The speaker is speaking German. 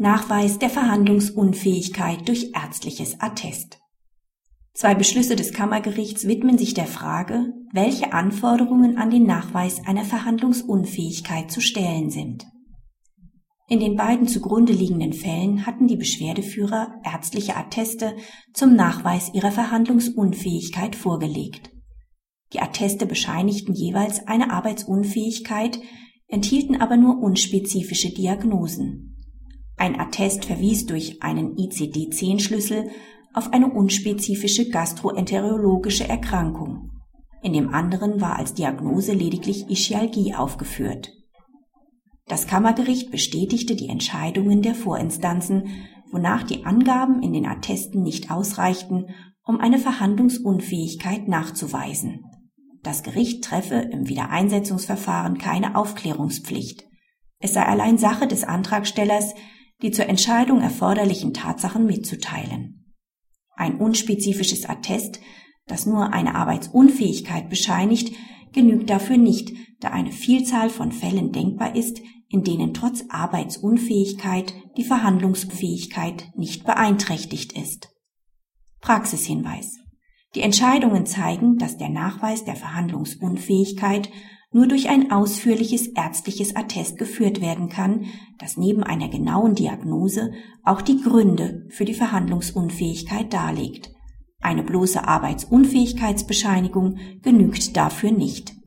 Nachweis der Verhandlungsunfähigkeit durch ärztliches Attest. Zwei Beschlüsse des Kammergerichts widmen sich der Frage, welche Anforderungen an den Nachweis einer Verhandlungsunfähigkeit zu stellen sind. In den beiden zugrunde liegenden Fällen hatten die Beschwerdeführer ärztliche Atteste zum Nachweis ihrer Verhandlungsunfähigkeit vorgelegt. Die Atteste bescheinigten jeweils eine Arbeitsunfähigkeit, enthielten aber nur unspezifische Diagnosen. Ein Attest verwies durch einen ICD-10-Schlüssel auf eine unspezifische gastroenterologische Erkrankung. In dem anderen war als Diagnose lediglich Ischialgie aufgeführt. Das Kammergericht bestätigte die Entscheidungen der Vorinstanzen, wonach die Angaben in den Attesten nicht ausreichten, um eine Verhandlungsunfähigkeit nachzuweisen. Das Gericht treffe im Wiedereinsetzungsverfahren keine Aufklärungspflicht. Es sei allein Sache des Antragstellers, die zur Entscheidung erforderlichen Tatsachen mitzuteilen. Ein unspezifisches Attest, das nur eine Arbeitsunfähigkeit bescheinigt, genügt dafür nicht, da eine Vielzahl von Fällen denkbar ist, in denen trotz Arbeitsunfähigkeit die Verhandlungsfähigkeit nicht beeinträchtigt ist. Praxishinweis. Die Entscheidungen zeigen, dass der Nachweis der Verhandlungsunfähigkeit nur durch ein ausführliches ärztliches Attest geführt werden kann, das neben einer genauen Diagnose auch die Gründe für die Verhandlungsunfähigkeit darlegt. Eine bloße Arbeitsunfähigkeitsbescheinigung genügt dafür nicht